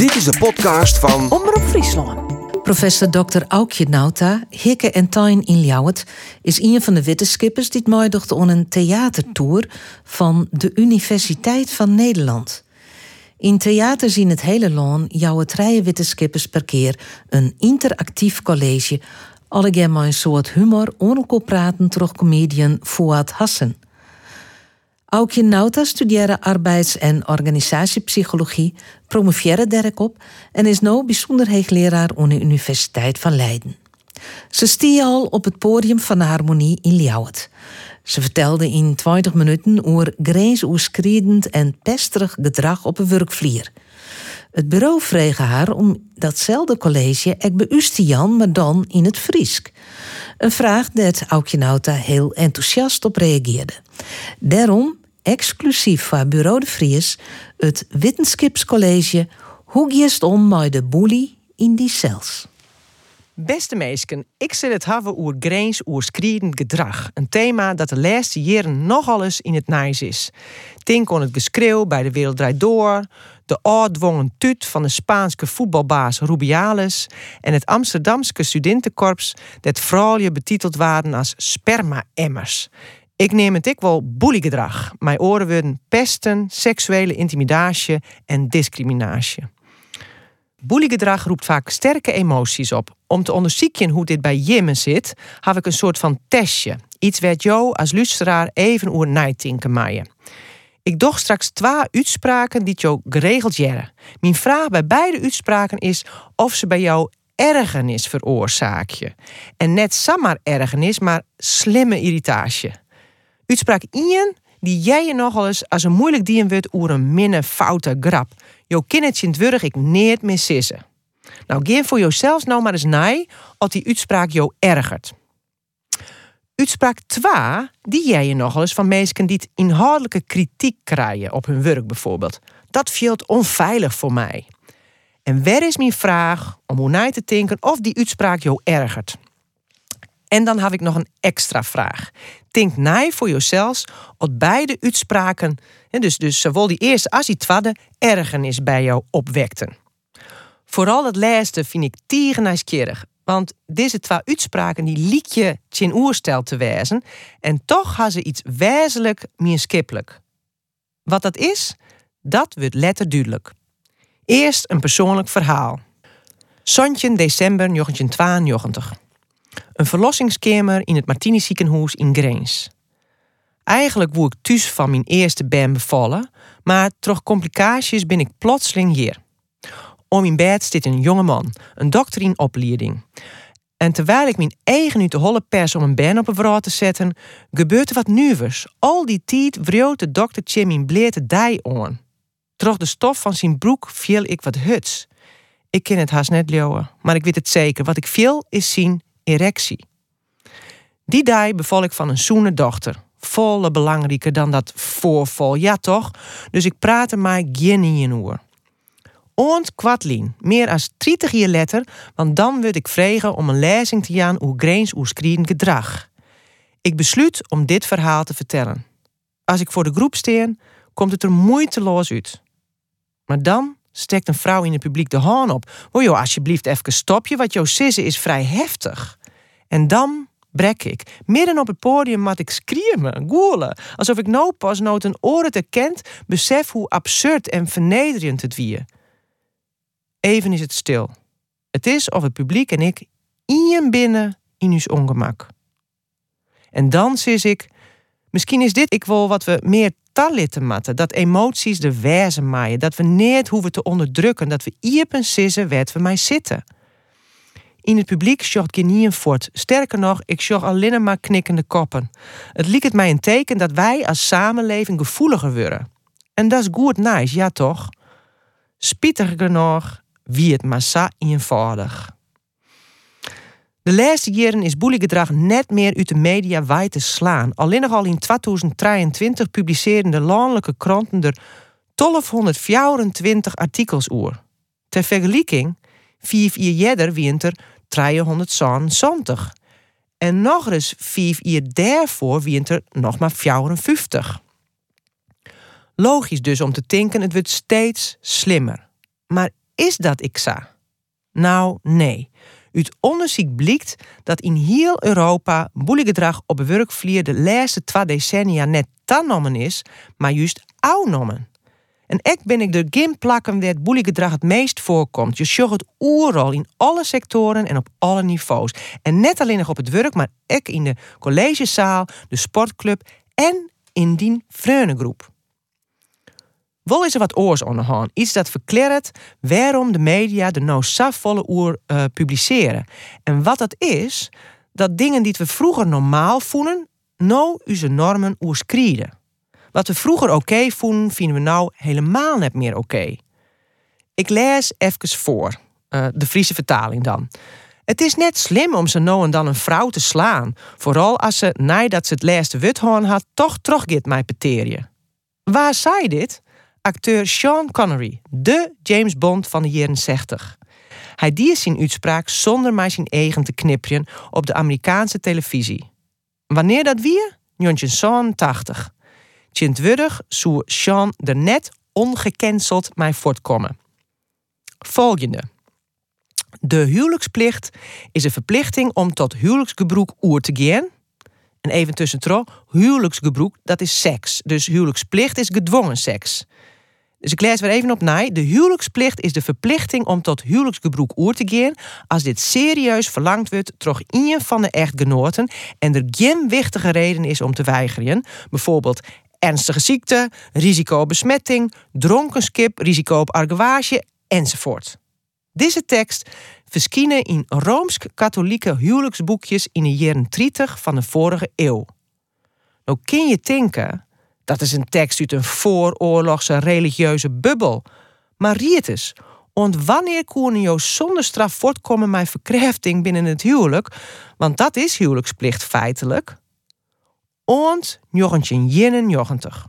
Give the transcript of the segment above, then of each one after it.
Dit is de podcast van Omroep Friesland. Professor Dr. Aukje Nauta, Hikke en Tijn in Ljouwert, is een van de wetenschappers die meedocht aan een theatertour van de Universiteit van Nederland. In theaters in het hele land jouwen drie wetenschappers per keer een interactief college, allegaar met een soort humor onkel praten door comedian Fouad Hassen. Aukje Nauta studeerde arbeids- en organisatiepsychologie, promoveerde daarop en is nu bijzonder hoogleraar aan de Universiteit van Leiden. Ze stie al op het podium van de Harmonie in Ljouwert. Ze vertelde in 20 minuten over grensoverschrijdend en pesterig gedrag op een werkvlier. Het bureau vreeg haar om datzelfde college ook bij Ustian, maar dan in het Friesk. Een vraag dat Aukje Nauta heel enthousiast op reageerde. Daarom exclusief voor Bureau de Vries het Wetenschapscollege Hoe gist om met de boelie in die cels. Beste meisken, ik zit het hebben over grensoverschrijdend gedrag. Een thema dat de laatste jaren nogal eens in het nijs is. Denk aan het geschreeuw bij de Wereld Draait Door, de oordwongen tuut van de Spaanse voetbalbaas Rubiales en het Amsterdamse studentenkorps dat vrouwen betiteld waren als sperma-emmers. Ik neem het ik wel boeliegedrag. Mijn oren worden pesten, seksuele intimidatie en discriminatie. Boeliegedrag roept vaak sterke emoties op. Om te onderzoeken hoe dit bij Jimmen zit, heb ik een soort van testje. Iets werd jou als luisteraar even oer nijtinken maaien. Ik doch straks twee uitspraken die jou geregeld jaren. Mijn vraag bij beide uitspraken is of ze bij jou ergernis veroorzaakje. En net samar ergernis, maar slimme irritatie. Uitspraak 1 die jij je nogal eens als een moeilijk dien wordt oer een minne foute grap. Jo kindertje in het ik neert meer sissen. Nou, geef voor jezelf nou maar eens naai als die uitspraak jou ergert. Uitspraak 2, die jij je nogal eens van mensen die inhoudelijke kritiek krijgen op hun werk bijvoorbeeld. Dat viel onveilig voor mij. En waar is mijn vraag om hoe na te denken of die uitspraak jou ergert? En dan heb ik nog een extra vraag. Denk na voor jezelf of beide uitspraken, dus, dus zowel die eerste als die tweede, ergernis bij jou opwekten. Vooral het laatste vind ik tierenijskerig. Want deze twee uitspraken die liek je in oerstel te wijzen. En toch hebben ze iets wezenlijk skippelijk. Wat dat is, dat wordt letterduidelijk. Eerst een persoonlijk verhaal. Sontje december 1992. Een verlossingskamer in het Martini ziekenhuis in Greens. Eigenlijk woe ik thuis van mijn eerste band bevallen, maar door complicaties ben ik plotseling hier. Om in bed zit een jonge man, een dokter in opleiding. En terwijl ik mijn eigen uit de holle pers om een ben op een vrouw te zetten, gebeurt er wat nieuws. Al die tijd wreeuwt de dokter mijn bleerte dij aan. Troch de stof van zijn broek viel ik wat huts. Ik ken het haast net leeuwen, maar ik weet het zeker. Wat ik viel is zien erectie. Die dag beval ik van een zoene dochter. Volle belangrijker dan dat voorval, ja toch? Dus ik praatte mij geen in oor. Oont kwartlien, meer als 30 jaar letter, want dan werd ik vragen om een lezing te gaan hoe grensoverschrijdend gedrag. Ik besluit om dit verhaal te vertellen. Als ik voor de groep steen, komt het er moeiteloos uit. Maar dan steekt een vrouw in het publiek de haan op. Wil je alsjeblieft even stopje, wat jouw sissen is vrij heftig. En dan brek ik. Midden op het podium mat ik screamen, goelen. Alsof ik nou pas nooit een oren te kent, besef hoe absurd en vernederend het wie. Even is het stil. Het is of het publiek en ik in binnen in ons ongemak. En dan zie ik, misschien is dit ik wel wat we meer talitten matten, dat emoties de wijze maaien, dat we niet hoeven te onderdrukken, dat we iepen sissen werd we mij zitten. In het publiek zocht geen voort. Sterker nog, ik zocht alleen maar knikkende koppen. Het liep het mij een teken dat wij als samenleving gevoeliger worden. En dat is goed nice, ja toch? Spietig genoeg, wie het massa eenvoudig. De laatste jaren is boeliegedrag net meer uit de media wijd te slaan. Alleen nog al in 2023 publiceerden de landelijke kranten er 1224 artikels oer. Ter vergelijking, vier jaar jeder winter 370. En nog eens vijf jaar daarvoor winter nog maar 54. Logisch dus om te denken, het wordt steeds slimmer. Maar is dat ik? Nou, nee. Uit onderzoek blijkt dat in heel Europa boeliggedrag op werkvlier de laatste twee decennia net tannomen is, maar juist ouwnomen. En ek ben ik de gim plakken waar het boeliggedrag het meest voorkomt. Je zag het oerrol in alle sectoren en op alle niveaus. En net alleen nog op het werk, maar ook in de collegezaal, de sportclub en in die vreunengroep. Wel is er wat oors onderhand. Iets dat verklaart waarom de media de nou volle oer uh, publiceren. En wat dat is, dat dingen die we vroeger normaal voelen, nou onze normen oerskrieden. Wat we vroeger oké vonden, vinden we nou helemaal net meer oké. Ik lees even voor, uh, de Friese vertaling dan. Het is net slim om ze nou en dan een vrouw te slaan. Vooral als ze, nadat ze het laatste wuthoorn had, toch teruggeet mij peterie. Waar zei dit? Acteur Sean Connery, de James Bond van de jaren 60. Hij die zijn uitspraak zonder maar zijn eigen te knipjen op de Amerikaanse televisie. Wanneer dat wie? 1980. Tjintwurdig zou Sean er net ongecanceld mij voortkomen. Volgende. De huwelijksplicht is een verplichting om tot huwelijksgebroek oer te gaan. En even tussentro, huwelijksgebroek, dat is seks. Dus huwelijksplicht is gedwongen seks. Dus ik lees weer even op na. De huwelijksplicht is de verplichting om tot huwelijksgebroek oer te gaan als dit serieus verlangd wordt door een van de echtgenoten en er geen wichtige reden is om te weigeren. Bijvoorbeeld ernstige ziekte, risico op besmetting, dronkenskip, risico op argwage enzovoort. Deze tekst verschijnen in rooms-katholieke huwelijksboekjes in de jaren 30 van de vorige eeuw. Nou kun je denken, dat is een tekst uit een vooroorlogse religieuze bubbel. Maar Rietes, want wanneer kon je zonder straf voortkomen met verkrachting binnen het huwelijk? Want dat is huwelijksplicht feitelijk. Ont 1991.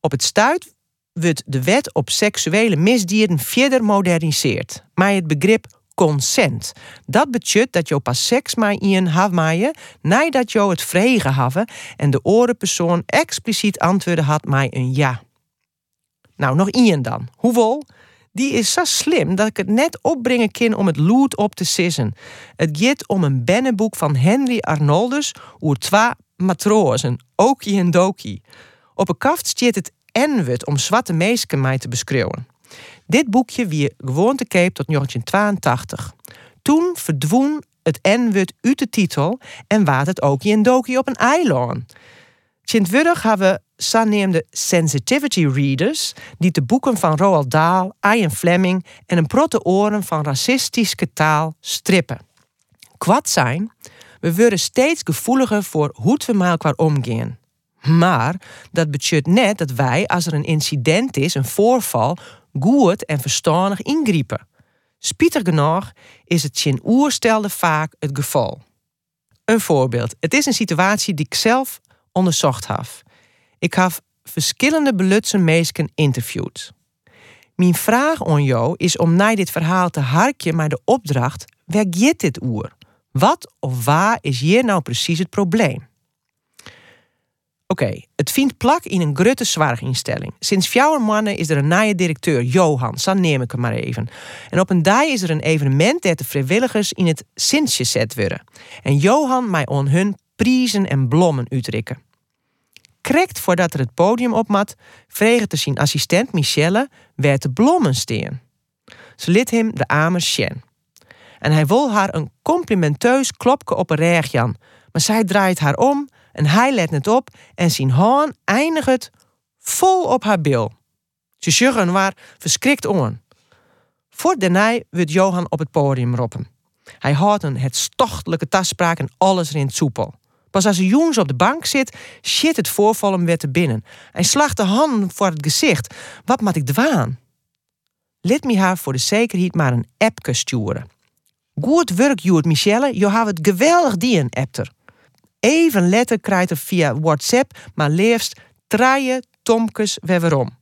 Op het stuit wordt de wet op seksuele misdieren verder moderniseerd. Maar het begrip consent. Dat betekent dat je pas seks met iemand maaien nadat je het vregen hebben en de orenpersoon expliciet antwoorden had met een ja. Nou, nog iemand dan. Hoeveel? Die is zo slim dat ik het net opbrengen kan om het lood op te sissen. Het gaat om een bennenboek van Henry Arnoldus oer twee matrozen, Oki en Doki. Op een kaft stiet het N-wut om zwarte meesken mij te beschreeuwen. Dit boekje wie gewoon te keep tot 1982. Toen verdwoen het N-wut uit de titel en waat het Oki en Doki op een eiland. Sint-Wurg hebben de sensitivity readers die de boeken van Roald Dahl, Ian Fleming en een protte oren van racistische taal strippen. Kwad zijn, we worden steeds gevoeliger voor hoe we met elkaar omgaan. Maar dat betekent net dat wij, als er een incident is, een voorval, goed en verstandig ingrijpen. Spieter genoeg is het sin oerstelde vaak het geval. Een voorbeeld. Het is een situatie die ik zelf onderzocht heb. Ik heb verschillende belutsen meesken interviewd. Mijn vraag aan jou is om na dit verhaal te harkje maar de opdracht: waar gaat dit oer? Wat of waar is hier nou precies het probleem? Oké, het vindt plak in een grote zorginstelling. Sinds vier maanden is er een nieuwe directeur, Johan, zo neem ik hem maar even. En op een dag is er een evenement dat de vrijwilligers in het Sintje zet worden. En Johan mij on hun prijzen en blommen uitrikken. Krekt voordat er het podium opmat, vreeg te zien assistent Michelle waar de blommen steen. Ze liet hem de sjen. En hij wil haar een complimenteus klopje op een reagjan, maar zij draait haar om en hij let net op en zijn haan eindigt vol op haar bil. Ze sjuggen waar verschrikt on. Voor daarna wordt Johan op het podium roepen. Hij houdt een het stochtelijke taspraak en alles rint soepel. Pas als de jongens op de bank zit, shit het voorval hem weer te binnen. Hij slacht de handen voor het gezicht. Wat moet ik dwaan? Lid me haar voor de zekerheid maar een appje sturen. Goed werk, Joert Michelle. Je hebt het geweldig die een appter even letter krijgt er via WhatsApp, maar liefst traaien tomkes waarom.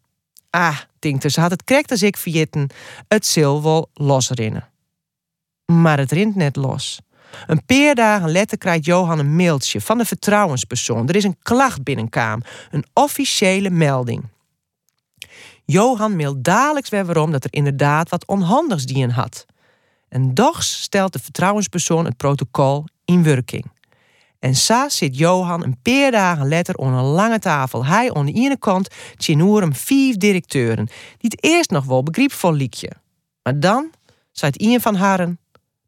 Ah, denkt ze had het krekt als ik verjitten, het zil wel losrinnen. Maar het rint net los. Een paar dagen later krijgt Johan een mailtje van de vertrouwenspersoon. Er is een klacht binnenkam, een officiële melding. Johan mailt dadelijks weer waarom dat er inderdaad wat onhandigs dien had. En doch stelt de vertrouwenspersoon het protocol in werking. En sa zit Johan een paar dagen later onder een lange tafel. Hij aan de ene kant hem vijf directeuren, die het eerst nog wel begripvol liekje. Maar dan zei een van haren.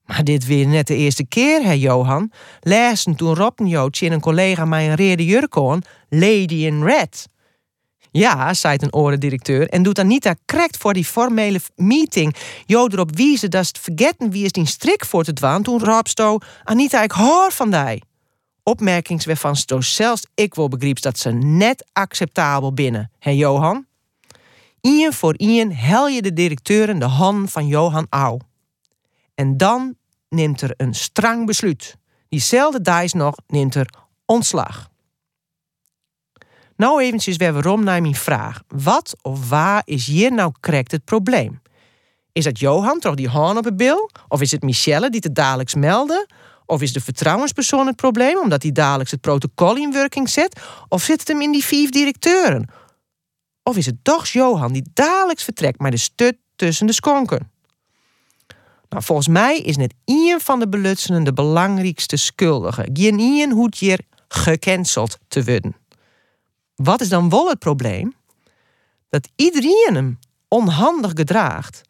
Maar dit weer net de eerste keer, hè Johan. Lezen toen Rob en een collega mij een rede jurk aan, Lady in Red. Ja, zei een orendirecteur, en doet Anita correct voor die formele meeting. Jo erop wiezen dat het vergeten wie is die strik voor te dwaan. Toen Rob sto, Anita, ik hoor van die. Opmerkings waarvan sto zelfs ik wel begreep dat ze net acceptabel binnen. Hè Johan? Ien voor ien hel je de directeuren de hand van Johan Au. En dan neemt er een strang besluit. Diezelfde dijs nog neemt er ontslag. Nou eventjes weer waarom naar mijn vraag. Wat of waar is hier nou correct het probleem? Is dat Johan toch die hand op het bil? Of is het Michelle die het dadelijks meldde? Of is de vertrouwenspersoon het probleem omdat hij dadelijks het protocol in werking zet? Of zit het hem in die vijf directeuren? Of is het toch Johan die dadelijks vertrekt met de stut tussen de skonken? Nou, volgens mij is net één van de belutsenen de belangrijkste schuldige. Geen één hoeft hier gecanceld te worden. Wat is dan wel het probleem? Dat iedereen hem onhandig gedraagt.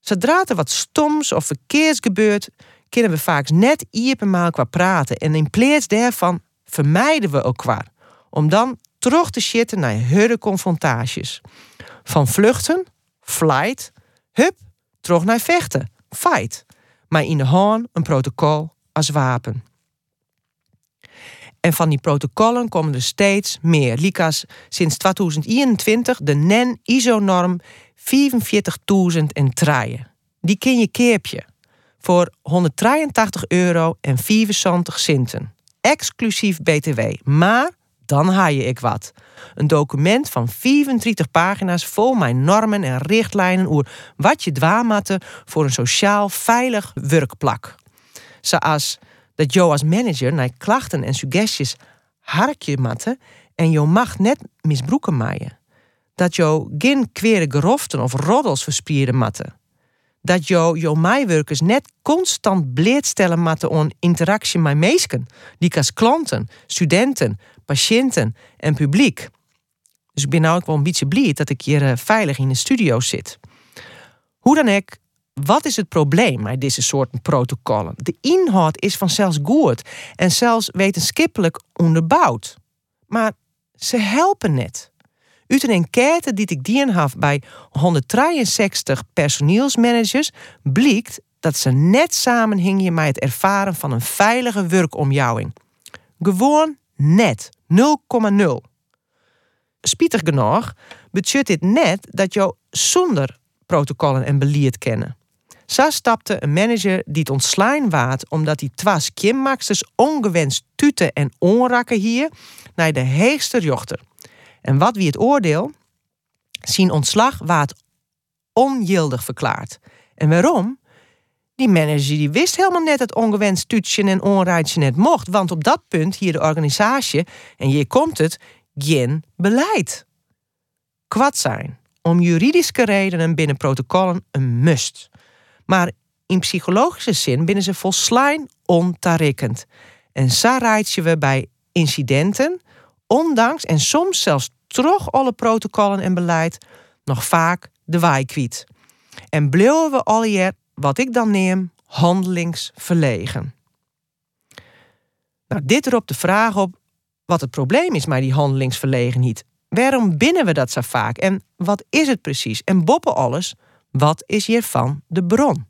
Zodra er wat stoms of verkeers gebeurt, kunnen we vaak net iepenmaal qua praten. En in plaats daarvan vermijden we elkaar. Om dan terug te shitten naar hurde confrontaties. Van vluchten, flight, hup, terug naar vechten, fight. Maar in de hand een protocol als wapen. En van die protocollen komen er steeds meer. Likas sinds 2021 de NEN ISO-norm 45.000 en traaien. Die kun je keerpje voor 183 euro en 74 centen. Exclusief BTW. Maar dan haal je ik wat. Een document van 34 pagina's vol mijn normen en richtlijnen over wat je dwaamatte voor een sociaal veilig werkplak. Zoals dat jou als manager naar klachten en suggesties harkje matte en je mag net misbroeken maaien. Dat jou geen kwere geroften of roddels verspieren matte. Dat jou jouw mijwerkers net constant bleedstellen matte on interactie met meesken, die als klanten, studenten, patiënten en publiek. Dus ik ben nou ook wel een beetje blij dat ik hier eh, veilig in de studio zit. Hoe dan ook, wat is het probleem met deze soorten protocollen? De inhoud is vanzelfs goed en zelfs wetenschappelijk onderbouwd. Maar ze helpen net. Uit een enquête die ik dien had bij 163 personeelsmanagers blijkt dat ze net samenhingen met het ervaren van een veilige werkomjouwing. Gewoon net 0,0. Spietig genoeg betekent dit net dat je zonder protocollen en beleid kennen. Zo stapte een manager die het ontslaan waard omdat hij twas kimmaxers ongewenst tuten en onrakken hier naar de heegste jochter. En wat wie het oordeel? Zien ontslag waard ongildig verklaard. En waarom? Die manager die wist helemaal net dat ongewenst tutje en onraadje net mocht, want op dat punt hier de organisatie, en hier komt het, geen beleid. Kwad zijn, om juridische redenen binnen protocollen een must. Maar in psychologische zin binnen ze volslijn ontarrikkend. En zo je we bij incidenten, ondanks en soms zelfs troch alle protocollen en beleid, nog vaak de waai kwiet. En bleven we al hier, wat ik dan neem, handelingsverlegen. Nou, dit erop de vraag op wat het probleem is met die handelingsverlegenheid. Waarom binnen we dat zo vaak en wat is het precies? En boppen alles, wat is hiervan de bron?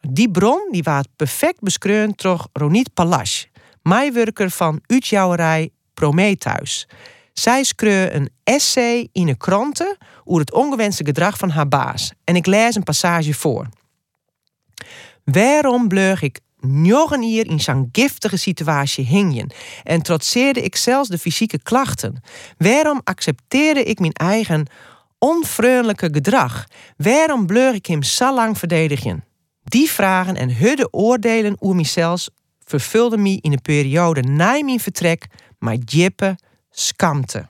Die bron die waard perfect beschreven door Ronit Palas, mijwerker van Utjouwerij Prometheus. Zij schreef een essay in de kranten over het ongewenste gedrag van haar baas. En ik lees een passage voor. Waarom bleug ik nog een hier in zo'n giftige situatie hingen en trotseerde ik zelfs de fysieke klachten? Waarom accepteerde ik mijn eigen onvriendelijke gedrag? Waarom bleur ik hem zo lang verdedigen? Die vragen en hudde oordelen vervulden me in de periode na mijn vertrek met diepe skamte.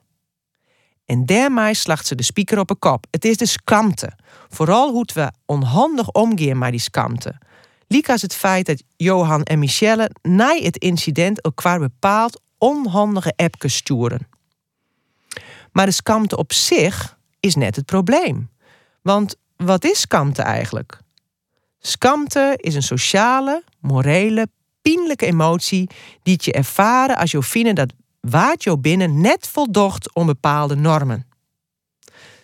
En daarmee slacht ze de speaker op een kop. Het is de skamte. Vooral hoe we onhandig omgaan met die skamte. Liek als het feit dat Johan en Michelle na het incident elkaar bepaald onhandige appjes sturen. Maar de skamte op zich is net het probleem. Want wat is skamte eigenlijk? Skamte is een sociale, morele, pijnlijke emotie die je ervaren als je vindt dat waard je binnen net voldocht om bepaalde normen.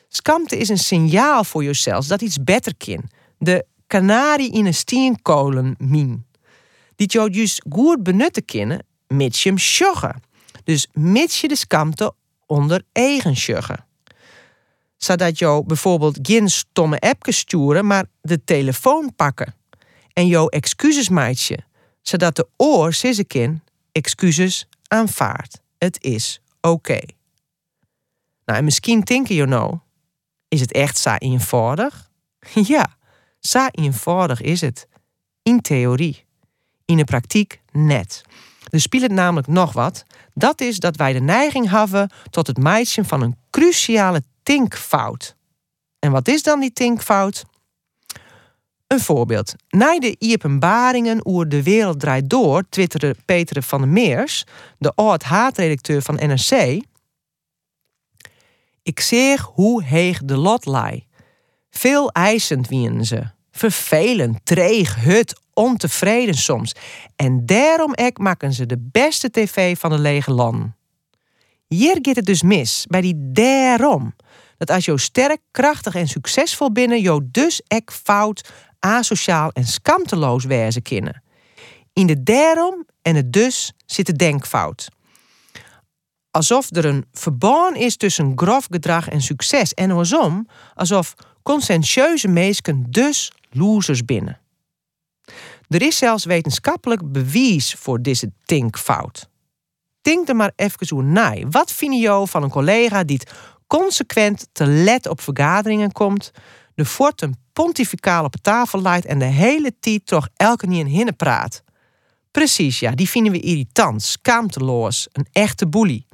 Skamte is een signaal voor jezelf dat iets beter kan. De kanarie in een steenkolen min. Die je dus goed benutten kunnen, mits je hem sjoggen. Dus mits je de skamte onder eigen. Zodat je bijvoorbeeld geen stomme appjes sturen, maar de telefoon pakken. En jouw excuses maatje. Zodat de oor sissekin excuses aanvaardt. Het is oké. Nou, en misschien denken je nou, is het echt zo eenvoudig? ja, zo eenvoudig is het. In theorie. In de praktijk net. Er speelt namelijk nog wat. Dat is dat wij de neiging hebben tot het meisje van een cruciale tinkfout. En wat is dan die tinkfout? Een voorbeeld. Na de openbaringen oer de wereld draait door, twitterde Peter van der Meers, de oud-haatredacteur van NRC. Ik zeg hoe heeg de lot lie. Veel eisend wien ze. Vervelend, treeg, hut, ontevreden soms. En daarom ek maken ze de beste tv van de lege land. Hier gaat het dus mis, bij die daarom. Dat als je sterk, krachtig en succesvol binnen, je dus ek fout, asociaal en skamteloos wezen kunnen. In de daarom en het dus zit de denkfout. Alsof er een verband is tussen grof gedrag en succes. En andersom, alsof conscientieuze mensen dus losers binnen. Er is zelfs wetenschappelijk bewijs voor deze tinkfout. Denk er maar even hoe na. Wat vind je van een collega die consequent te let op vergaderingen komt, de fort een pontificaal op tafel leidt en de hele tijd toch elke niet in hinnen praat? Precies, ja, die vinden we irritant, schaamteloos, een echte boelie.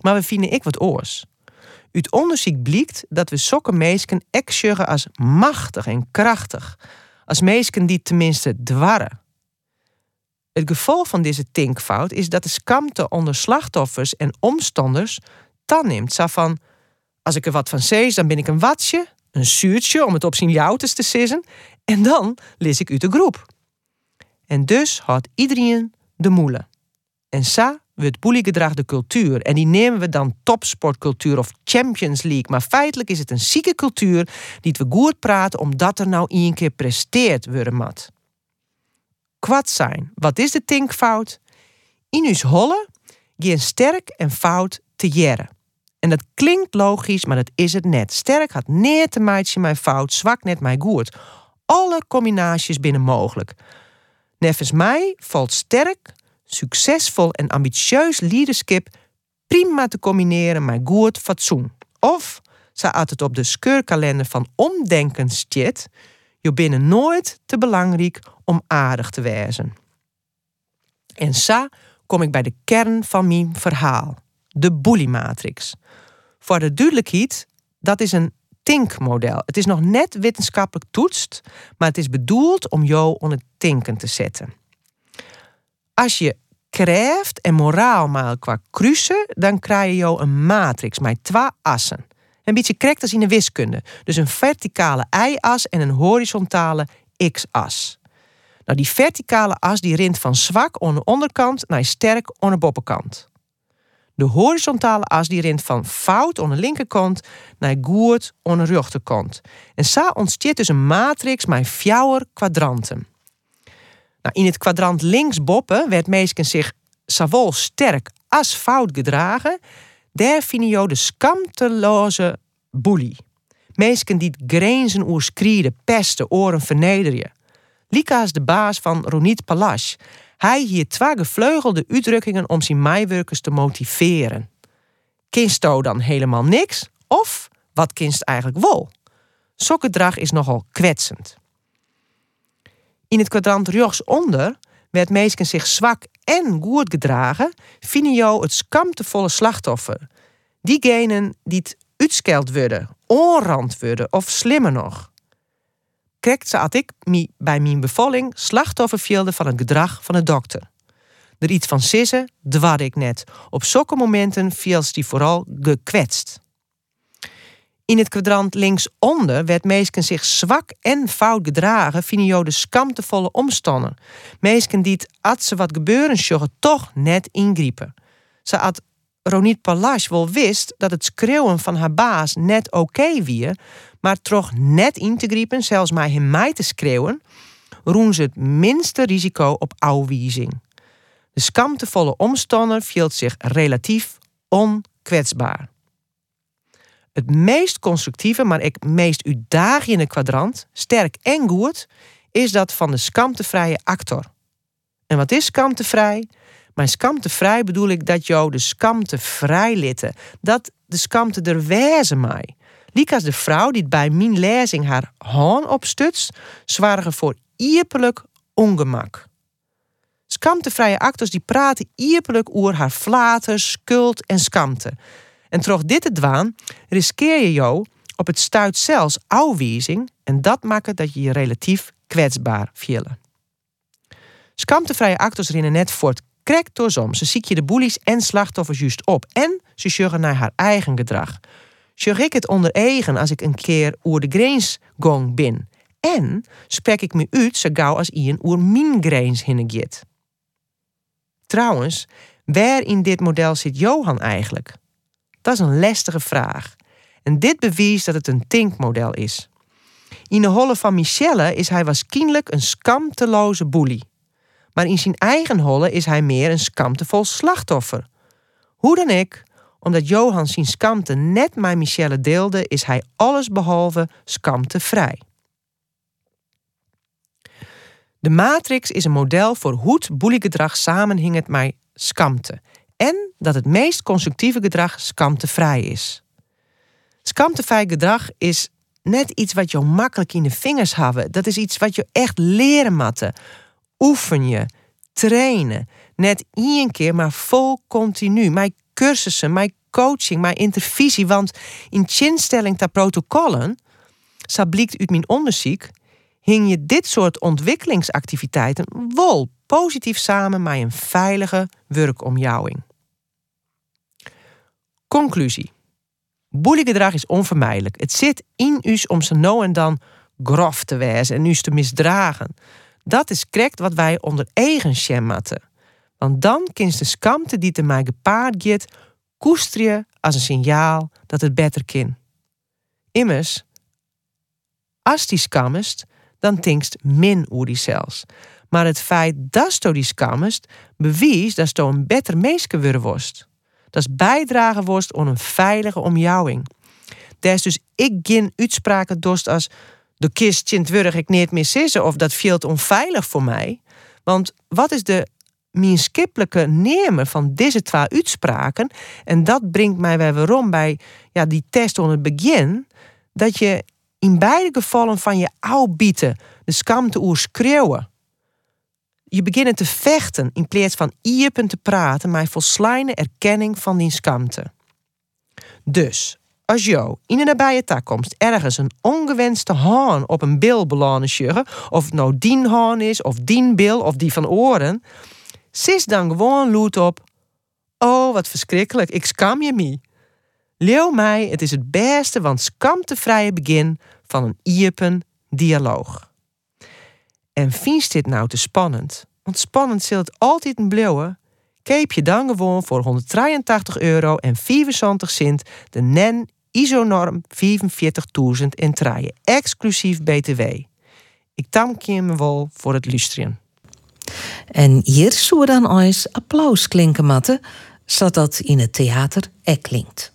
Maar we vinden ik wat oors. Uit onderzoek blijkt dat we sokken meesken ek als machtig en krachtig. Als meesken die tenminste dwarren. Het gevolg van deze tinkfout is dat de skamte onder slachtoffers en omstanders dan neemt. Zo van, als ik er wat van zees, dan ben ik een watje, een zuurtje om het op zijn joutes te sissen. En dan lees ik uit de groep. En dus had iedereen de moele. En sa wordt boeliegedrag de cultuur. En die nemen we dan topsportcultuur of Champions League. Maar feitelijk is het een zieke cultuur die we goed praten omdat er nou één keer presteerd worden. Kwad zijn. Wat is de tinkfout? In uw holle gaan sterk en fout te jaren. En dat klinkt logisch, maar dat is het net. Sterk had neer te meidje mijn fout, zwak net mijn goed. Alle combinaties binnen mogelijk. Nevens mij valt sterk, succesvol en ambitieus leadership prima te combineren met goed fatsoen. Of, staat het op de scheurkalender van omdenken stjet, je binnen nooit te belangrijk om aardig te wezen. En sa kom ik bij de kern van mijn verhaal, de bully matrix. Voor de duidelijkheid, dat is een tinkmodel. Het is nog net wetenschappelijk toetst, maar het is bedoeld om jou onder het tinken te zetten. Als je krijgt en moraal maar qua kruisen, dan krijg je jou een matrix met twee assen. Een beetje correct als in de wiskunde. Dus een verticale y-as en een horizontale x-as. Nou, die verticale as die rint van zwak aan de onderkant naar sterk aan de. De horizontale as die rint van fout aan de linkerkant naar goed aan de rechterkant. En zo ontstaat dus een matrix met vier kwadranten. Nou, in het kwadrant links boppen werd meesken zich zowel sterk als fout gedragen. Daar vinden je de skamteloze boelie. Meesken die grenzen oerskrieden, pesten, oren vernederen. Lika is de baas van Ronit Palas. Hij hier twee gevleugelde uitdrukkingen om zijn meiwerkers te motiveren. Kinsto dan helemaal niks? Of wat kinst eigenlijk wel? Sokkendrag is nogal kwetsend. In het kwadrant rechtsonder werd meesken zich zwak en goed gedragen, vinden jou het skamtevolle slachtoffer. Diegenen die het uitskeld worden, onrand worden of slimmer nog. Ze had ik me bij mijn bevalling slachtoffer viel van het gedrag van de dokter. Er iets van sissen dwar ik net. Op zulke momenten viel die vooral gekwetst. In het kwadrant linksonder werd meesken zich zwak en fout gedragen via de skamtevolle omstander. Meesken die het, ze wat gebeuren toch net ingriepen. Ze had Ronit Palas wel wist dat het schreeuwen van haar baas net oké okay wie, maar toch net in te griepen, zelfs maar hem mij te schreeuwen, roen ze het minste risico op ouwwiezing. De skamtevolle omstander viel zich relatief onkwetsbaar. Het meest constructieve, maar ik meest uitdagende kwadrant, sterk en goed, is dat van de skamtevrije actor. En wat is skamtevrij? Maar skamtevrij bedoel ik dat jou de skamte vrijlitten, dat de skamte er wezen mij. Liek als de vrouw die bij mijn lezing haar haan opstutst, zwarige voor ierpelijk ongemak. Skamtevrije actors die praten ierpelijk oer haar flater, schuld en skamte. En troch dit te dwaan, riskeer je jou op het stuit zelfs ouwwiezing en dat maakt dat je je relatief kwetsbaar vielen. Skamtevrije actors rennen net voort krek door som. Ze ziet je de boelies en slachtoffers juist op en ze sjuggen naar haar eigen gedrag. Sjug ik het onder eigen als ik een keer oer de grens gong bin. En spek ik me uit zo gauw als Ian oer min grens hinnegit. Trouwens, waar in dit model zit Johan eigenlijk? Dat is een lastige vraag. En dit bewijst dat het een tinkmodel is. In de holle van Michelle is hij waarschijnlijk een skamteloze boelie. Maar in zijn eigen holle is hij meer een skamtevol slachtoffer. Hoe dan ik, omdat Johan zijn skamte net met Michelle deelde, is hij allesbehalve skamtevrij. De matrix is een model voor hoe het boeliegedrag samenhingt met skamte en dat het meest constructieve gedrag skamtevrij is. Skamtevrij gedrag is net iets wat je makkelijk in de vingers hebben. Dat is iets wat je echt leren matten. Oefen je, trainen. Net één keer, maar vol continu. Mijn cursussen, mijn coaching, mijn intervisie. Want in chinstelling ter protocollen, zo blijkt uit mijn onderzoek, hing je dit soort ontwikkelingsactiviteiten wel positief samen met een veilige werkomjouwing. Conclusie. Boeliegedrag is onvermijdelijk. Het zit in u om ze nou en dan grof te wijzen en u te misdragen. Dat is correct wat wij onder eigen schematten. Want dan kinst de skamte die te mij gepaard gaat, koester je als een signaal dat het beter kan. Immers, als die skammest, dan tinkst min oer die zelfs. Maar het feit dat je die skammest, bewijst dat je een beter meeske worden worst. Dat is bijdragen worst aan een veilige omjouwing. Daar dus ik geen uitspraken dorst als de kist Sint-Wurg ik niet meer sissen of dat veel onveilig voor mij. Want wat is de minskippelijke nemen van deze twee uitspraken? En dat brengt mij weer waarom bij ja, die test onder het begin. Dat je in beide gevallen van je bieten de skamte oer schreeuwen. Je begint te vechten in plaats van iepen te praten, maar volslijne erkenning van die skamte. Dus, als jou in de nabije toekomst ergens een ongewenste haan op een bil belanden of het nou die haan is, of die bil, of die van oren, sis dan gewoon loot op. Oh, wat verschrikkelijk, ik skam je me. Leeuw mij, het is het beste, want skamtevrije begin van een iepen dialoog. En vindt dit nou te spannend? Want spannend zult het altijd een blauwe. Keep je dan gewoon voor 183 euro en 75 cent de NEN ISO-norm 45.000 en traaien, exclusief BTW. Ik dank je me wel voor het luisteren. En hier zou dan eens applaus klinken, Matte, zodat in het theater er klinkt.